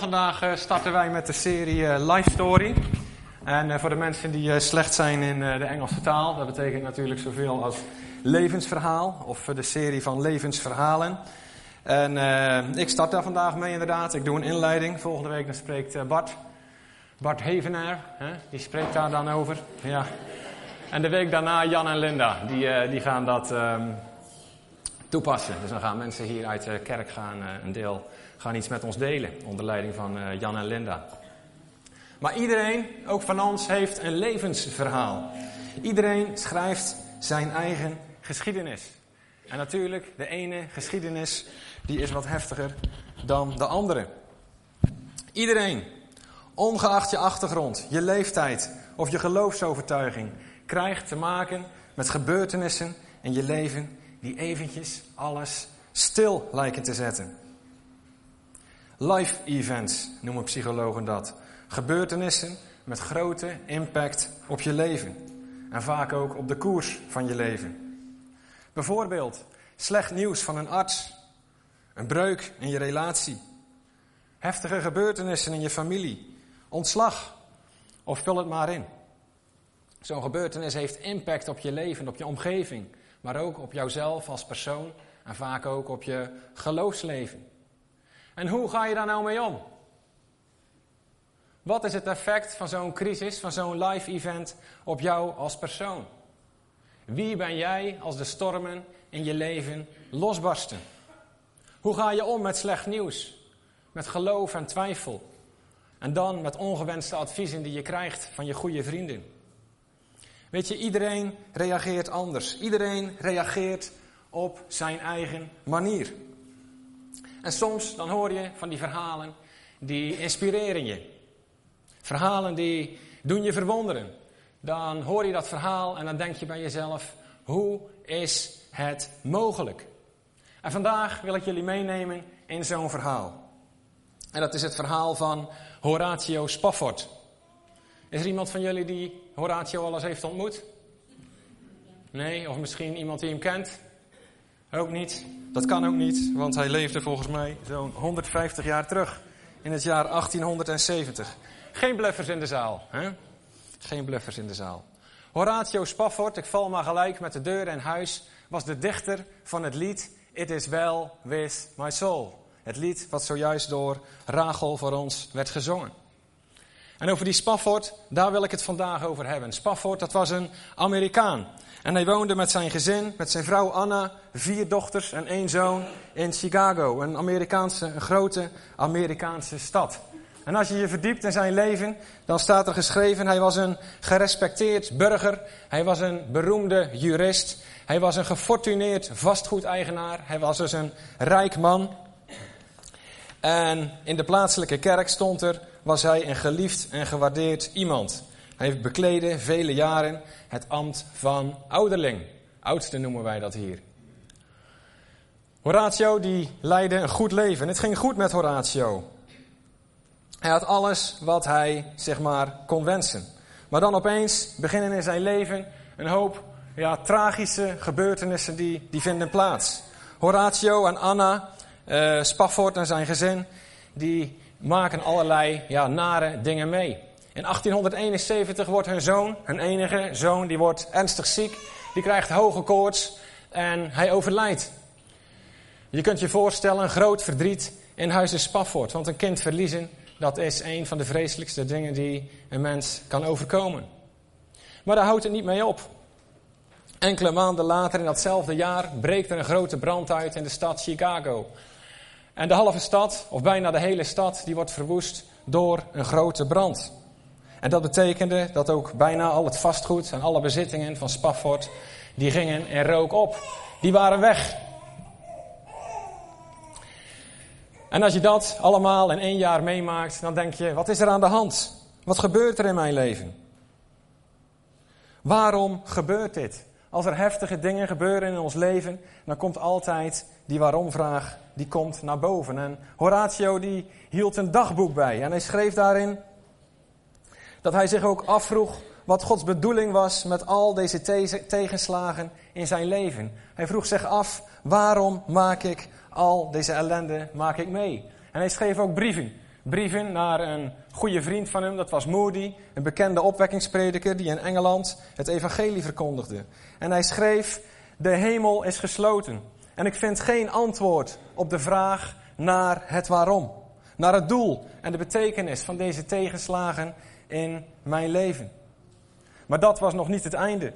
Vandaag eh, starten wij met de serie eh, Life Story. En eh, voor de mensen die slecht zijn in de Engelse taal, dat betekent natuurlijk zoveel als levensverhaal, of de serie van levensverhalen. En ik start daar vandaag mee inderdaad. Ik doe een inleiding. Volgende week dan spreekt Bart. Bart Hevenaar, hè, die spreekt daar dan over. Ja. En de week daarna Jan en Linda, die, die gaan dat ehm, toepassen. Dus dan gaan mensen hier uit de kerk gaan een deel gaan iets met ons delen onder leiding van uh, Jan en Linda. Maar iedereen, ook van ons, heeft een levensverhaal. Iedereen schrijft zijn eigen geschiedenis. En natuurlijk, de ene geschiedenis die is wat heftiger dan de andere. Iedereen, ongeacht je achtergrond, je leeftijd of je geloofsovertuiging, krijgt te maken met gebeurtenissen in je leven die eventjes alles stil lijken te zetten. Life events noemen psychologen dat. Gebeurtenissen met grote impact op je leven. En vaak ook op de koers van je leven. Bijvoorbeeld slecht nieuws van een arts. Een breuk in je relatie. Heftige gebeurtenissen in je familie. Ontslag. Of vul het maar in. Zo'n gebeurtenis heeft impact op je leven, op je omgeving. Maar ook op jouzelf als persoon. En vaak ook op je geloofsleven. En hoe ga je daar nou mee om? Wat is het effect van zo'n crisis, van zo'n live event op jou als persoon? Wie ben jij als de stormen in je leven losbarsten? Hoe ga je om met slecht nieuws, met geloof en twijfel? En dan met ongewenste adviezen die je krijgt van je goede vrienden. Weet je, iedereen reageert anders. Iedereen reageert op zijn eigen manier. En soms dan hoor je van die verhalen die inspireren je. Verhalen die doen je verwonderen. Dan hoor je dat verhaal en dan denk je bij jezelf, hoe is het mogelijk? En vandaag wil ik jullie meenemen in zo'n verhaal. En dat is het verhaal van Horatio Spafford. Is er iemand van jullie die Horatio al eens heeft ontmoet? Nee, of misschien iemand die hem kent? Ook niet. Dat kan ook niet, want hij leefde volgens mij zo'n 150 jaar terug. In het jaar 1870. Geen bluffers in de zaal. Hè? Geen bluffers in de zaal. Horatio Spafford, ik val maar gelijk met de deur in huis, was de dichter van het lied It is well with my soul. Het lied wat zojuist door Rachel voor ons werd gezongen. En over die Spafford, daar wil ik het vandaag over hebben. Spafford, dat was een Amerikaan. En hij woonde met zijn gezin, met zijn vrouw Anna, vier dochters en één zoon in Chicago, een, Amerikaanse, een grote Amerikaanse stad. En als je je verdiept in zijn leven, dan staat er geschreven, hij was een gerespecteerd burger, hij was een beroemde jurist, hij was een gefortuneerd vastgoedeigenaar, hij was dus een rijk man. En in de plaatselijke kerk stond er, was hij een geliefd en gewaardeerd iemand. Hij bekleedde vele jaren het ambt van ouderling. Oudste noemen wij dat hier. Horatio die leidde een goed leven. Het ging goed met Horatio. Hij had alles wat hij, zeg maar, kon wensen. Maar dan opeens beginnen in zijn leven een hoop ja, tragische gebeurtenissen die, die vinden plaats. Horatio en Anna, uh, Spafford en zijn gezin, die maken allerlei ja, nare dingen mee. In 1871 wordt hun zoon, hun enige zoon, die wordt ernstig ziek. Die krijgt hoge koorts en hij overlijdt. Je kunt je voorstellen, een groot verdriet in huizen Spafford. Want een kind verliezen, dat is een van de vreselijkste dingen die een mens kan overkomen. Maar daar houdt het niet mee op. Enkele maanden later in datzelfde jaar breekt er een grote brand uit in de stad Chicago. En de halve stad, of bijna de hele stad, die wordt verwoest door een grote brand. En dat betekende dat ook bijna al het vastgoed en alle bezittingen van Spafford, die gingen in rook op. Die waren weg. En als je dat allemaal in één jaar meemaakt, dan denk je, wat is er aan de hand? Wat gebeurt er in mijn leven? Waarom gebeurt dit? Als er heftige dingen gebeuren in ons leven, dan komt altijd die waarom-vraag, die komt naar boven. En Horatio die hield een dagboek bij en hij schreef daarin dat hij zich ook afvroeg wat Gods bedoeling was met al deze tegenslagen in zijn leven. Hij vroeg zich af, waarom maak ik al deze ellende maak ik mee? En hij schreef ook brieven brieven naar een goede vriend van hem, dat was Moody, een bekende opwekkingsprediker die in Engeland het evangelie verkondigde. En hij schreef, de hemel is gesloten. En ik vind geen antwoord op de vraag naar het waarom. Naar het doel en de betekenis van deze tegenslagen in mijn leven. Maar dat was nog niet het einde.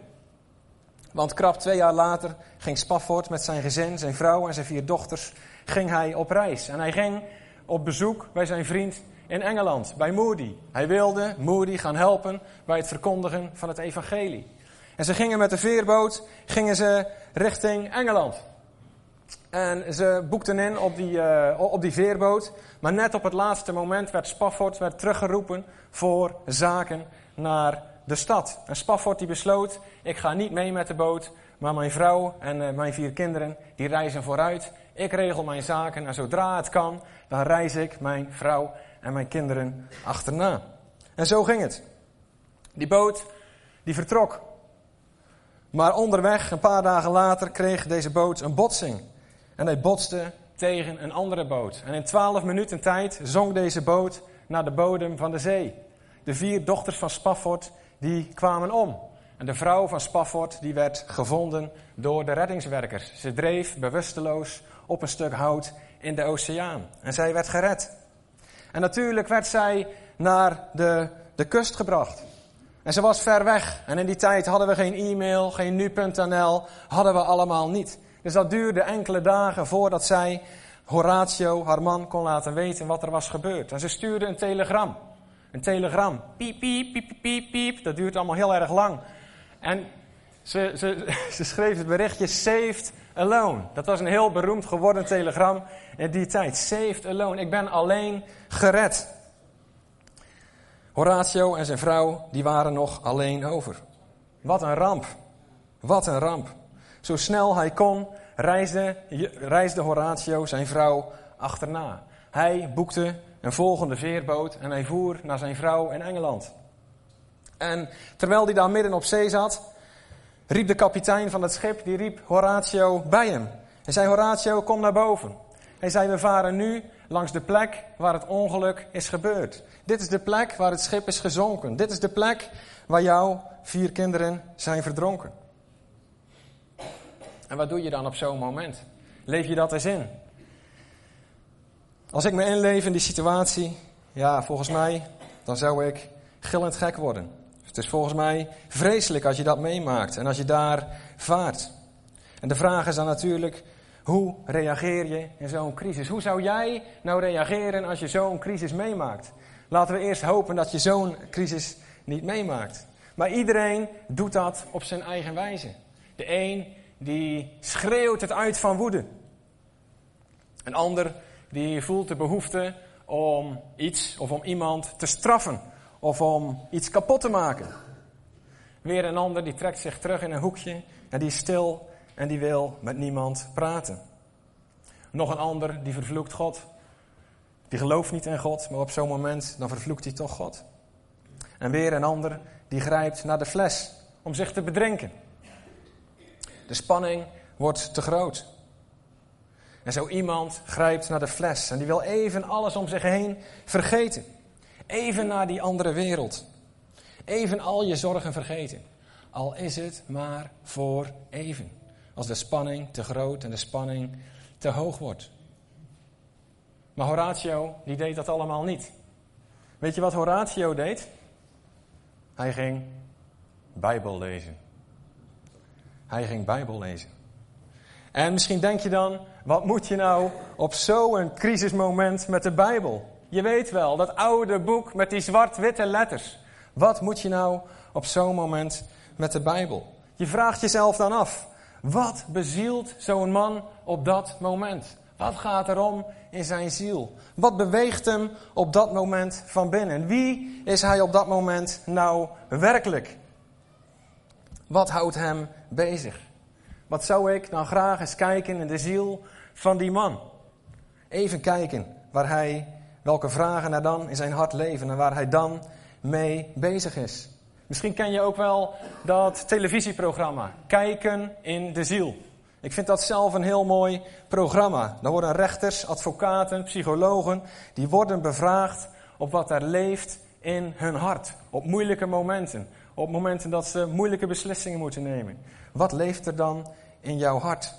Want krap twee jaar later ging Spafford met zijn gezin, zijn vrouw en zijn vier dochters, ging hij op reis. En hij ging op bezoek bij zijn vriend in Engeland, bij Moody. Hij wilde Moody gaan helpen bij het verkondigen van het evangelie. En ze gingen met de veerboot gingen ze richting Engeland. En ze boekten in op die, uh, op die veerboot. Maar net op het laatste moment werd Spafford werd teruggeroepen voor zaken naar de stad. En Spafford die besloot, ik ga niet mee met de boot, maar mijn vrouw en uh, mijn vier kinderen, die reizen vooruit. Ik regel mijn zaken en zodra het kan, dan reis ik mijn vrouw en mijn kinderen achterna. En zo ging het. Die boot, die vertrok. Maar onderweg, een paar dagen later, kreeg deze boot een botsing. En hij botste tegen een andere boot. En in twaalf minuten tijd zonk deze boot naar de bodem van de zee. De vier dochters van Spafford, die kwamen om. En de vrouw van Spafford, die werd gevonden door de reddingswerkers. Ze dreef bewusteloos op een stuk hout in de oceaan. En zij werd gered. En natuurlijk werd zij naar de, de kust gebracht. En ze was ver weg. En in die tijd hadden we geen e-mail, geen nu.nl, hadden we allemaal niet. Dus dat duurde enkele dagen voordat zij Horatio, haar man, kon laten weten wat er was gebeurd. En ze stuurde een telegram. Een telegram. Piep, piep, piep, piep, piep. Dat duurt allemaal heel erg lang. En ze, ze, ze schreef het berichtje Saved Alone. Dat was een heel beroemd geworden telegram in die tijd. Saved Alone. Ik ben alleen gered. Horatio en zijn vrouw, die waren nog alleen over. Wat een ramp. Wat een ramp. Zo snel hij kon, reisde, reisde Horatio zijn vrouw achterna. Hij boekte een volgende veerboot en hij voer naar zijn vrouw in Engeland. En terwijl hij daar midden op zee zat, riep de kapitein van het schip, die riep Horatio bij hem. Hij zei, Horatio, kom naar boven. Hij zei, we varen nu langs de plek waar het ongeluk is gebeurd. Dit is de plek waar het schip is gezonken. Dit is de plek waar jouw vier kinderen zijn verdronken. En wat doe je dan op zo'n moment? Leef je dat eens in? Als ik me inleef in die situatie, ja, volgens mij, dan zou ik gillend gek worden. Het is volgens mij vreselijk als je dat meemaakt en als je daar vaart. En de vraag is dan natuurlijk, hoe reageer je in zo'n crisis? Hoe zou jij nou reageren als je zo'n crisis meemaakt? Laten we eerst hopen dat je zo'n crisis niet meemaakt. Maar iedereen doet dat op zijn eigen wijze. De een die schreeuwt het uit van woede. Een ander die voelt de behoefte om iets of om iemand te straffen of om iets kapot te maken. Weer een ander die trekt zich terug in een hoekje en die is stil en die wil met niemand praten. Nog een ander die vervloekt God. Die gelooft niet in God, maar op zo'n moment dan vervloekt hij toch God. En weer een ander die grijpt naar de fles om zich te bedrinken. De spanning wordt te groot. En zo iemand grijpt naar de fles en die wil even alles om zich heen vergeten. Even naar die andere wereld. Even al je zorgen vergeten. Al is het maar voor even. Als de spanning te groot en de spanning te hoog wordt. Maar Horatio, die deed dat allemaal niet. Weet je wat Horatio deed? Hij ging Bijbel lezen. Hij ging Bijbel lezen. En misschien denk je dan, wat moet je nou op zo'n crisismoment met de Bijbel? Je weet wel, dat oude boek met die zwart-witte letters. Wat moet je nou op zo'n moment met de Bijbel? Je vraagt jezelf dan af, wat bezielt zo'n man op dat moment? Wat gaat er om in zijn ziel? Wat beweegt hem op dat moment van binnen? Wie is hij op dat moment nou werkelijk? Wat houdt hem bezig? Wat zou ik dan graag eens kijken in de ziel van die man? Even kijken waar hij, welke vragen er dan in zijn hart leven en waar hij dan mee bezig is. Misschien ken je ook wel dat televisieprogramma Kijken in de Ziel. Ik vind dat zelf een heel mooi programma. Dan worden rechters, advocaten, psychologen, die worden bevraagd op wat er leeft in hun hart. Op moeilijke momenten. Op momenten dat ze moeilijke beslissingen moeten nemen. Wat leeft er dan in jouw hart?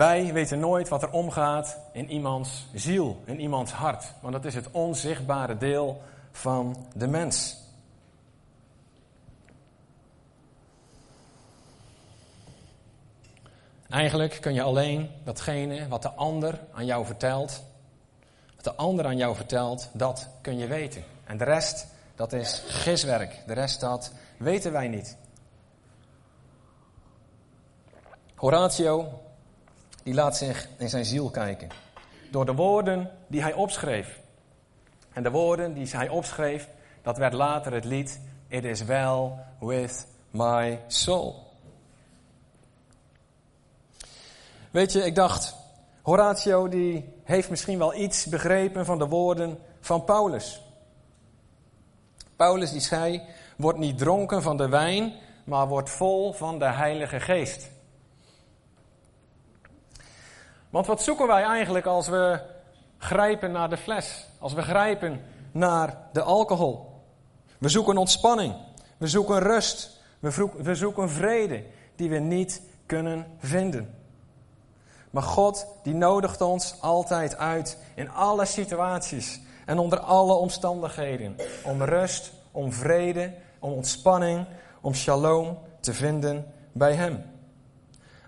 Wij weten nooit wat er omgaat in iemands ziel, in iemands hart. Want dat is het onzichtbare deel van de mens. Eigenlijk kun je alleen datgene wat de ander aan jou vertelt, wat de ander aan jou vertelt, dat kun je weten. En de rest, dat is giswerk. De rest, dat weten wij niet. Horatio, die laat zich in zijn ziel kijken. Door de woorden die hij opschreef. En de woorden die hij opschreef, dat werd later het lied It is well with my soul. Weet je, ik dacht, Horatio die heeft misschien wel iets begrepen van de woorden van Paulus. Paulus die zei, wordt niet dronken van de wijn, maar wordt vol van de Heilige Geest. Want wat zoeken wij eigenlijk als we grijpen naar de fles? Als we grijpen naar de alcohol? We zoeken ontspanning. We zoeken rust. We zoeken vrede die we niet kunnen vinden. Maar God die nodigt ons altijd uit in alle situaties en onder alle omstandigheden om rust, om vrede, om ontspanning, om shalom te vinden bij Hem.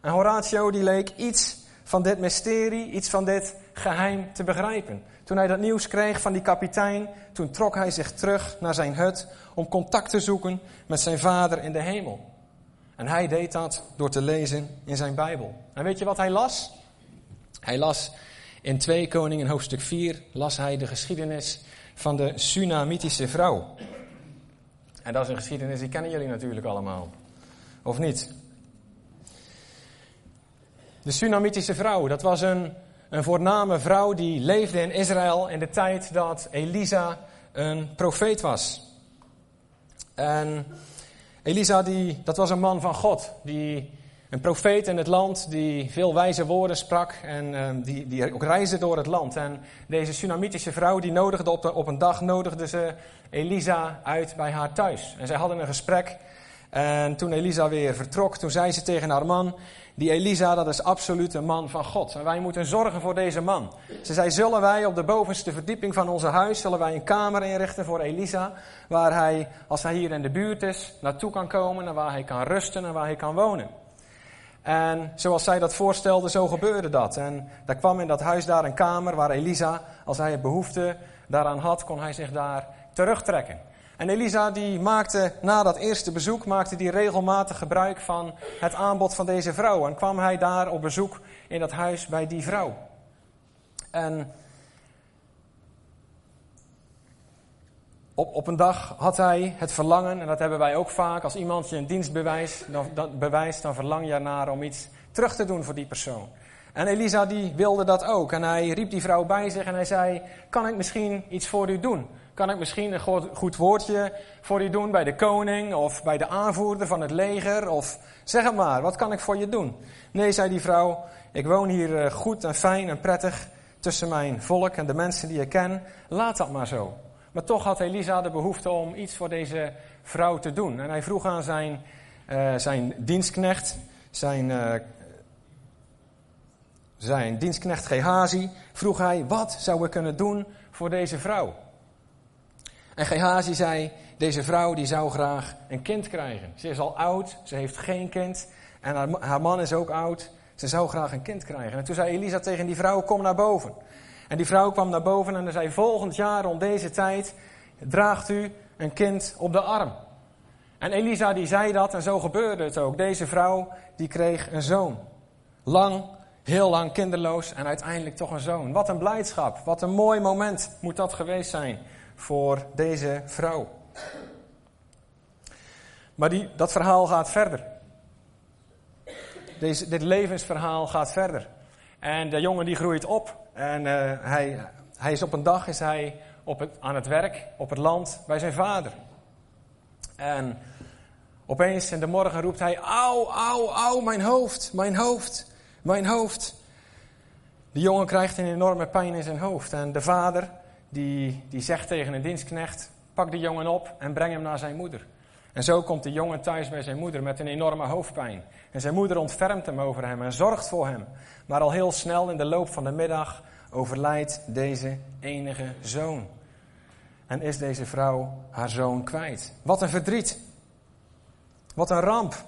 En Horatio die leek iets van dit mysterie, iets van dit geheim te begrijpen. Toen hij dat nieuws kreeg van die kapitein, toen trok hij zich terug naar zijn hut om contact te zoeken met zijn vader in de hemel. En hij deed dat door te lezen in zijn Bijbel. En weet je wat hij las? Hij las in 2 Koningen hoofdstuk 4 las hij de geschiedenis van de Sunamitische vrouw. En dat is een geschiedenis die kennen jullie natuurlijk allemaal. Of niet? De Sunamitische vrouw, dat was een, een voorname vrouw die leefde in Israël in de tijd dat Elisa een profeet was. En Elisa, die, dat was een man van God, die, een profeet in het land die veel wijze woorden sprak en uh, die, die ook reisde door het land. En deze Sunamitische vrouw, die nodigde op, op een dag nodigde ze Elisa uit bij haar thuis. En zij hadden een gesprek. En toen Elisa weer vertrok, toen zei ze tegen haar man, die Elisa, dat is absoluut een man van God. En wij moeten zorgen voor deze man. Ze zei, zullen wij op de bovenste verdieping van onze huis, zullen wij een kamer inrichten voor Elisa, waar hij, als hij hier in de buurt is, naartoe kan komen en waar hij kan rusten en waar hij kan wonen. En zoals zij dat voorstelde, zo gebeurde dat. En daar kwam in dat huis daar een kamer waar Elisa, als hij behoefte daaraan had, kon hij zich daar terugtrekken. En Elisa die maakte na dat eerste bezoek maakte die regelmatig gebruik van het aanbod van deze vrouw. En kwam hij daar op bezoek in dat huis bij die vrouw. En op, op een dag had hij het verlangen, en dat hebben wij ook vaak, als iemand je een dienst bewijst, dan, bewijst, dan verlang je ernaar om iets terug te doen voor die persoon. En Elisa die wilde dat ook. En hij riep die vrouw bij zich en hij zei, kan ik misschien iets voor u doen? Kan ik misschien een goed woordje voor u doen bij de koning of bij de aanvoerder van het leger? Of zeg het maar, wat kan ik voor je doen? Nee, zei die vrouw, ik woon hier eh, goed en fijn en prettig tussen mijn volk en de mensen die ik ken. Laat dat maar zo. Maar toch had Elisa de behoefte om iets voor deze vrouw te doen. En hij vroeg aan zijn, uh, zijn dienstknecht, zijn, uh, zijn dienstknecht Gehazi, vroeg hij, wat zou we kunnen doen voor deze vrouw? En Gehazi zei, deze vrouw die zou graag een kind krijgen. Ze is al oud, ze heeft geen kind en haar, man is ook oud. Ze zou graag een kind krijgen. En toen zei Elisa tegen die vrouw, kom naar boven. En die vrouw kwam naar boven en zei: Volgend jaar om deze tijd draagt u een kind op de arm. En Elisa die zei dat en zo gebeurde het ook. Deze vrouw die kreeg een zoon. Lang, heel lang kinderloos en uiteindelijk toch een zoon. Wat een blijdschap, wat een mooi moment moet dat geweest zijn voor deze vrouw. Maar die, dat verhaal gaat verder. Deze, dit levensverhaal gaat verder. En de jongen die groeit op en uh, hij, hij is op een dag is hij op het, aan het werk op het land bij zijn vader. En Opeens in de morgen roept hij: Auw, auw, auw, mijn hoofd, mijn hoofd, mijn hoofd. De jongen krijgt een enorme pijn in zijn hoofd. En de vader die, die zegt tegen een dienstknecht: Pak de jongen op en breng hem naar zijn moeder. En zo komt de jongen thuis bij zijn moeder met een enorme hoofdpijn. En zijn moeder ontfermt hem over hem en zorgt voor hem. Maar al heel snel in de loop van de middag overlijdt deze enige zoon. En is deze vrouw haar zoon kwijt. Wat een verdriet. Wat een ramp.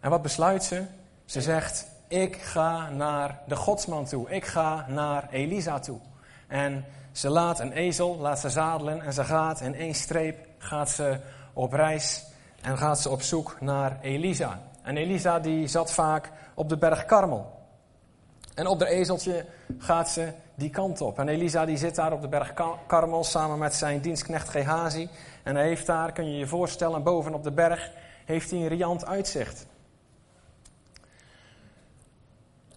En wat besluit ze? Ze zegt: Ik ga naar de godsman toe. Ik ga naar Elisa toe. En ze laat een ezel, laat ze zadelen en ze gaat in één streep gaat ze op reis en gaat ze op zoek naar Elisa. En Elisa die zat vaak op de berg Karmel. En op de ezeltje gaat ze die kant op. En Elisa die zit daar op de berg Karmel samen met zijn dienstknecht Gehazi. En hij heeft daar, kun je je voorstellen, boven op de berg heeft hij een riant uitzicht.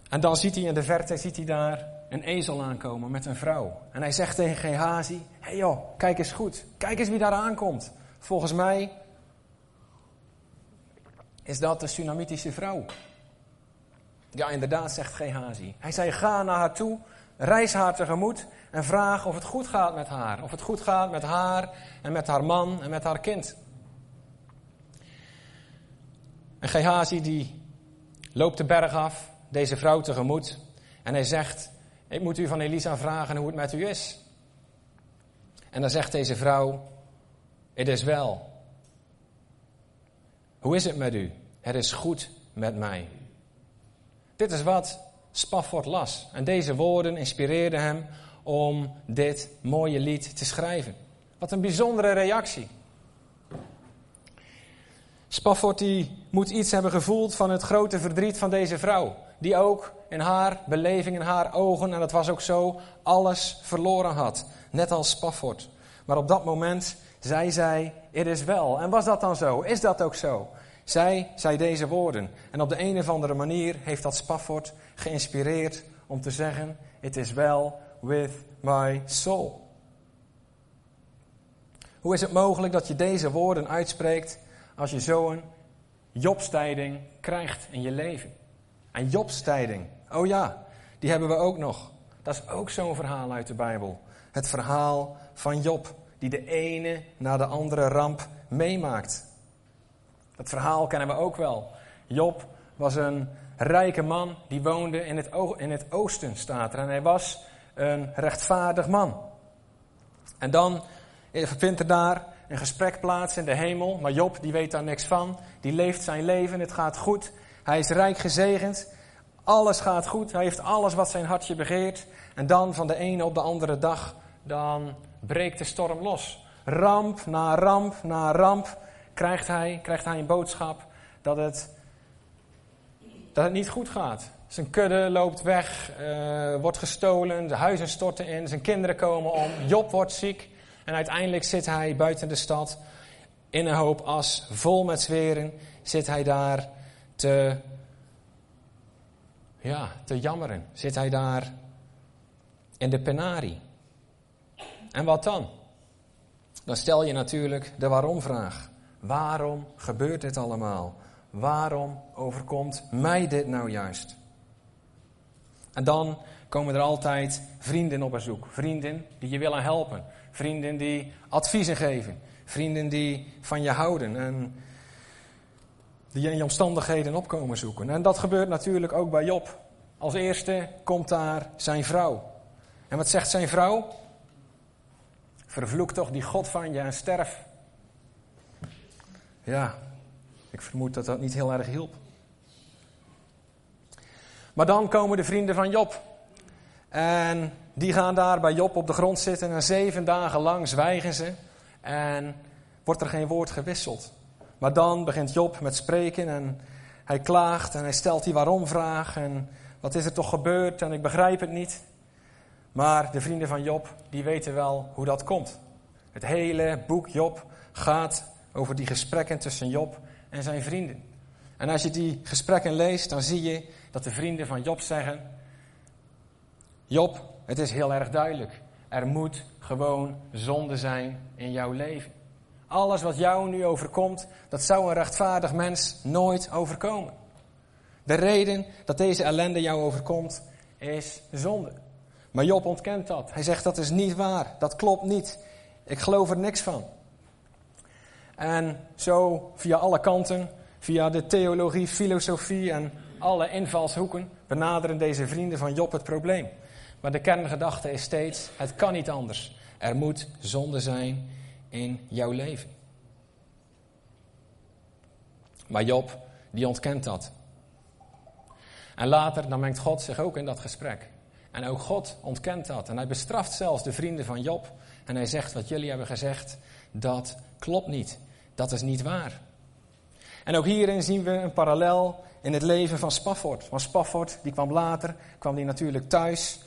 En dan ziet hij in de verte, ziet hij daar een ezel aankomen met een vrouw. En hij zegt tegen Gehazi, hé hey joh, kijk eens goed, kijk eens wie daar aankomt. Volgens mij is dat de Tsunamitische vrouw. Ja, inderdaad, zegt Gehazi. Hij zei, ga naar haar toe, reis haar tegemoet en vraag of het goed gaat met haar. Of het goed gaat met haar en met haar man en met haar kind. En Gehazi die loopt de berg af, deze vrouw tegemoet. En hij zegt, ik moet u van Elisa vragen hoe het met u is. En dan zegt deze vrouw, het is wel. Hoe is het met u? Het is goed met mij. Dit is wat Spafford las. En deze woorden inspireerden hem om dit mooie lied te schrijven. Wat een bijzondere reactie. Spafford die moet iets hebben gevoeld van het grote verdriet van deze vrouw. Die ook in haar beleving, in haar ogen, en dat was ook zo, alles verloren had. Net als Spafford. Maar op dat moment zei zij, het is wel. En was dat dan zo? Is dat ook zo? Zij zei deze woorden. En op de een of andere manier heeft dat Spafford geïnspireerd om te zeggen: It is well with my soul. Hoe is het mogelijk dat je deze woorden uitspreekt als je zo'n jobstijding krijgt in je leven? Een jobstijding. Oh ja, die hebben we ook nog. Dat is ook zo'n verhaal uit de Bijbel. Het verhaal van Job, die de ene na de andere ramp meemaakt. Dat verhaal kennen we ook wel. Job was een rijke man die woonde in het, in het oosten, staat. En hij was een rechtvaardig man. En dan vindt er daar een gesprek plaats in de hemel. Maar Job, die weet daar niks van. Die leeft zijn leven, het gaat goed. Hij is rijk gezegend. Alles gaat goed. Hij heeft alles wat zijn hartje begeert. En dan van de ene op de andere dag, dan breekt de storm los. Ramp na ramp na ramp krijgt hij, krijgt hij een boodschap dat het, dat het niet goed gaat. Zijn kudde loopt weg, uh, wordt gestolen, de huizen storten in, zijn kinderen komen om, Job wordt ziek en uiteindelijk zit hij buiten de stad in een hoop as, vol met zweren, zit hij daar te, ja, te jammeren. Zit hij daar in de penarie. En wat dan? Dan stel je natuurlijk de waarom-vraag. Waarom gebeurt dit allemaal? Waarom overkomt mij dit nou juist? En dan komen er altijd vrienden op bezoek. Vrienden die je willen helpen. Vrienden die adviezen geven. Vrienden die van je houden en die in je omstandigheden opkomen zoeken. En dat gebeurt natuurlijk ook bij Job. Als eerste komt daar zijn vrouw. En wat zegt zijn vrouw? Vervloek toch die God van je en sterf. Ja, ik vermoed dat dat niet heel erg hielp. Maar dan komen de vrienden van Job. En die gaan daar bij Job op de grond zitten en zeven dagen lang zwijgen ze. En wordt er geen woord gewisseld. Maar dan begint Job met spreken en hij klaagt en hij stelt die waarom-vraag. En wat is er toch gebeurd en ik begrijp het niet. Maar de vrienden van Job, die weten wel hoe dat komt. Het hele boek Job gaat over die gesprekken tussen Job en zijn vrienden. En als je die gesprekken leest, dan zie je dat de vrienden van Job zeggen: Job, het is heel erg duidelijk. Er moet gewoon zonde zijn in jouw leven. Alles wat jou nu overkomt, dat zou een rechtvaardig mens nooit overkomen. De reden dat deze ellende jou overkomt, is zonde. Maar Job ontkent dat. Hij zegt dat is niet waar, dat klopt niet. Ik geloof er niks van. En zo via alle kanten, via de theologie, filosofie en alle invalshoeken, benaderen deze vrienden van Job het probleem. Maar de kerngedachte is steeds: het kan niet anders. Er moet zonde zijn in jouw leven. Maar Job, die ontkent dat. En later, dan mengt God zich ook in dat gesprek. En ook God ontkent dat. En hij bestraft zelfs de vrienden van Job. En hij zegt, wat jullie hebben gezegd, dat klopt niet. Dat is niet waar. En ook hierin zien we een parallel in het leven van Spafford. Want Spafford, die kwam later, kwam die natuurlijk thuis.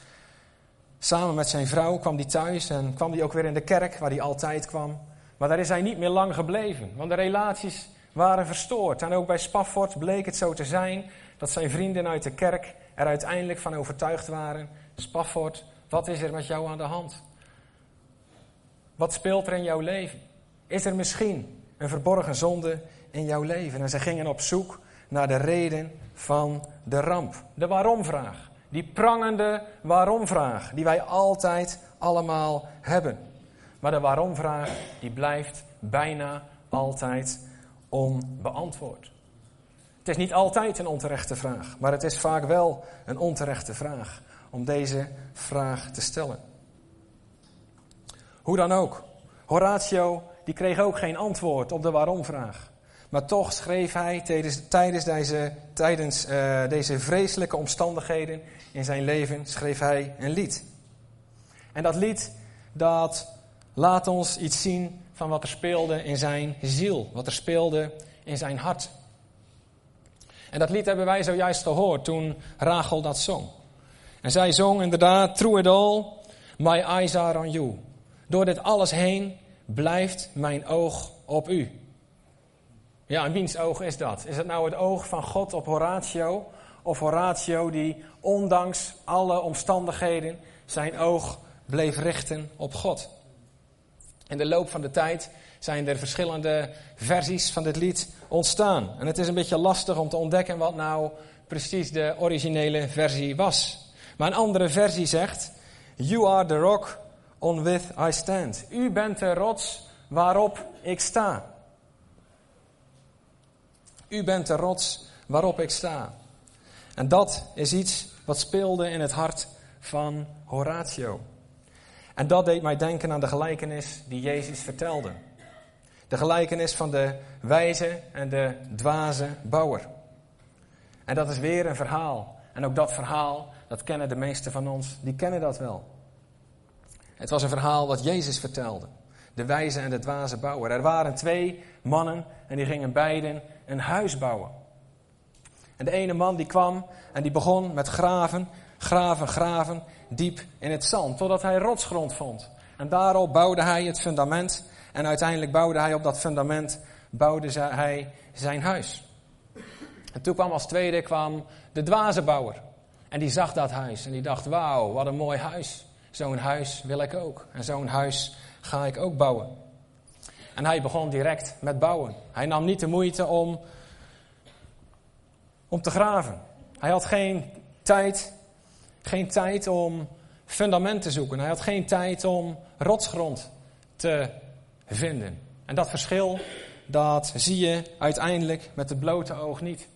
Samen met zijn vrouw kwam hij thuis en kwam hij ook weer in de kerk, waar hij altijd kwam. Maar daar is hij niet meer lang gebleven, want de relaties waren verstoord. En ook bij Spafford bleek het zo te zijn dat zijn vrienden uit de kerk er uiteindelijk van overtuigd waren. Spafford, wat is er met jou aan de hand? Wat speelt er in jouw leven? Is er misschien een verborgen zonde in jouw leven? En ze gingen op zoek naar de reden van de ramp. De waarom-vraag. Die prangende waarom-vraag die wij altijd allemaal hebben. Maar de waarom-vraag die blijft bijna altijd onbeantwoord. Het is niet altijd een onterechte vraag, maar het is vaak wel een onterechte vraag om deze vraag te stellen. Hoe dan ook, Horatio die kreeg ook geen antwoord op de waarom-vraag. Maar toch schreef hij tijdens, tijdens, deze, tijdens uh, deze vreselijke omstandigheden in zijn leven schreef hij een lied. En dat lied dat laat ons iets zien van wat er speelde in zijn ziel, wat er speelde in zijn hart. En dat lied hebben wij zojuist gehoord toen Rachel dat zong. En zij zong inderdaad, through it all, my eyes are on you. Door dit alles heen blijft mijn oog op u. Ja, en wiens oog is dat? Is het nou het oog van God op Horatio? Of Horatio die ondanks alle omstandigheden zijn oog bleef richten op God? In de loop van de tijd zijn er verschillende versies van dit lied ontstaan. En het is een beetje lastig om te ontdekken wat nou precies de originele versie was. Maar een andere versie zegt: You are the rock on which I stand. U bent de rots waarop ik sta. U bent de rots waarop ik sta. En dat is iets wat speelde in het hart van Horatio. En dat deed mij denken aan de gelijkenis die Jezus vertelde. De gelijkenis van de wijze en de dwaze bouwer. En dat is weer een verhaal. En ook dat verhaal, dat kennen de meesten van ons, die kennen dat wel. Het was een verhaal wat Jezus vertelde. De wijze en de dwaze bouwer. Er waren twee mannen en die gingen beiden een huis bouwen. En de ene man die kwam en die begon met graven, graven, graven, diep in het zand, totdat hij rotsgrond vond. En daarop bouwde hij het fundament en uiteindelijk bouwde hij op dat fundament bouwde hij zijn huis. En toen kwam als tweede kwam de dwaze bouwer. En die zag dat huis en die dacht, wauw, wat een mooi huis. Zo'n huis wil ik ook. En zo'n huis ga ik ook bouwen. En hij begon direct met bouwen. Hij nam niet de moeite om, om te graven. Hij had geen tijd, geen tijd om fundament te zoeken. Hij had geen tijd om rotsgrond te vinden. En dat verschil, dat zie je uiteindelijk met het blote oog niet.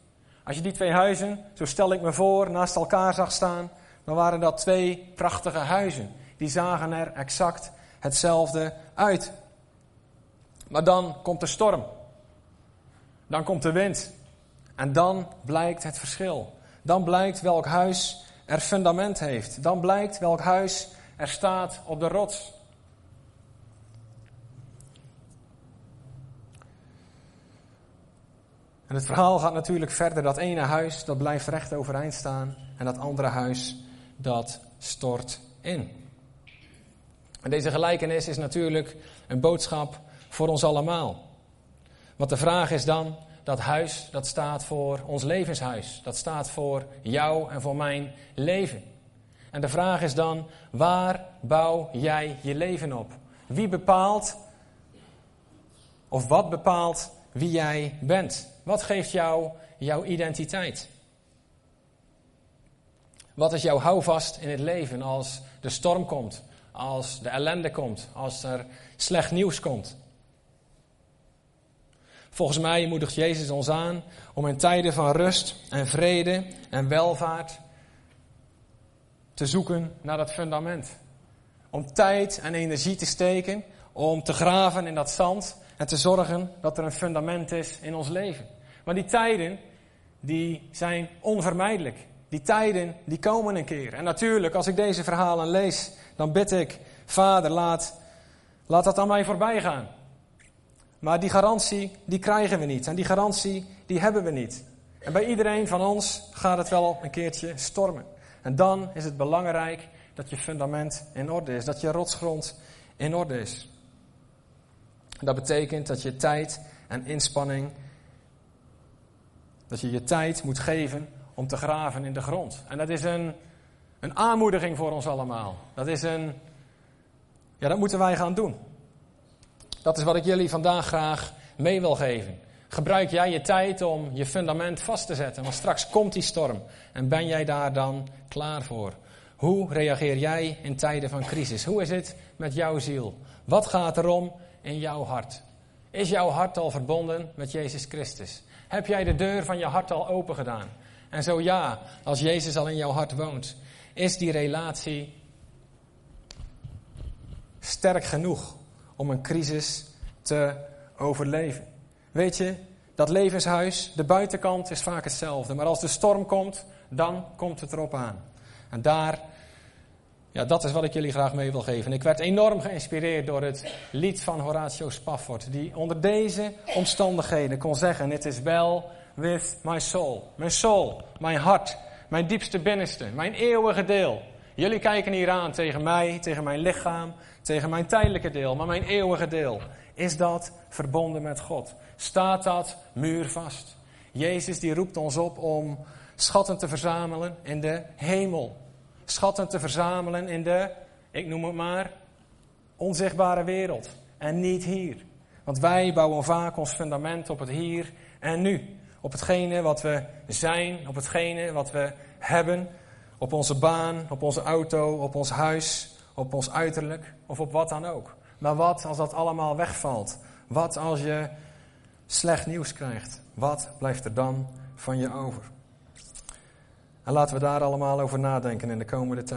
Als je die twee huizen, zo stel ik me voor, naast elkaar zag staan, dan waren dat twee prachtige huizen. Die zagen er exact hetzelfde uit. Maar dan komt de storm. Dan komt de wind. En dan blijkt het verschil. Dan blijkt welk huis er fundament heeft. Dan blijkt welk huis er staat op de rots. En het verhaal gaat natuurlijk verder. Dat ene huis, dat blijft recht overeind staan. En dat andere huis, dat stort in. En deze gelijkenis is natuurlijk een boodschap voor ons allemaal. Want de vraag is dan, dat huis, dat staat voor ons levenshuis. Dat staat voor jou en voor mijn leven. En de vraag is dan, waar bouw jij je leven op? Wie bepaalt Of wat bepaalt wie jij bent? Wat geeft jou jouw identiteit? Wat is jouw houvast in het leven als de storm komt, als de ellende komt, als er slecht nieuws komt? Volgens mij moedigt Jezus ons aan om in tijden van rust en vrede en welvaart te zoeken naar dat fundament. Om tijd en energie te steken, om te graven in dat zand en te zorgen dat er een fundament is in ons leven. Maar die tijden, die zijn onvermijdelijk. Die tijden, die komen een keer. En natuurlijk, als ik deze verhalen lees, dan bid ik, Vader, laat, laat dat aan mij voorbij gaan. Maar die garantie, die krijgen we niet. En die garantie, die hebben we niet. En bij iedereen van ons gaat het wel een keertje stormen. En dan is het belangrijk dat je fundament in orde is, dat je rotsgrond in orde is. Dat betekent dat je tijd en inspanning, dat je je tijd moet geven om te graven in de grond. En dat is een, een aanmoediging voor ons allemaal. Dat is een, ja, dat moeten wij gaan doen. Dat is wat ik jullie vandaag graag mee wil geven. Gebruik jij je tijd om je fundament vast te zetten, want straks komt die storm. En ben jij daar dan klaar voor? Hoe reageer jij in tijden van crisis? Hoe is het met jouw ziel? Wat gaat er om in jouw hart? Is jouw hart al verbonden met Jezus Christus? Heb jij de deur van je hart al open gedaan? En zo ja, als Jezus al in jouw hart woont, is die relatie sterk genoeg om een crisis te overleven? Weet je, dat levenshuis, de buitenkant is vaak hetzelfde, maar als de storm komt, dan komt het erop aan. En daar, ja, dat is wat ik jullie graag mee wil geven. Ik werd enorm geïnspireerd door het lied van Horatio Spafford, die onder deze omstandigheden kon zeggen: Het is wel with my soul. Mijn soul, mijn hart, mijn diepste binnenste, mijn eeuwige deel. Jullie kijken hier aan tegen mij, tegen mijn lichaam, tegen mijn tijdelijke deel, maar mijn eeuwige deel. Is dat verbonden met God? Staat dat muurvast? Jezus die roept ons op om schatten te verzamelen in de hemel. Schatten te verzamelen in de, ik noem het maar, onzichtbare wereld. En niet hier. Want wij bouwen vaak ons fundament op het hier en nu. Op hetgene wat we zijn, op hetgene wat we hebben. Op onze baan, op onze auto, op ons huis, op ons uiterlijk of op wat dan ook. Maar wat als dat allemaal wegvalt? Wat als je slecht nieuws krijgt? Wat blijft er dan van je over? En laten we daar allemaal over nadenken in de komende tijd.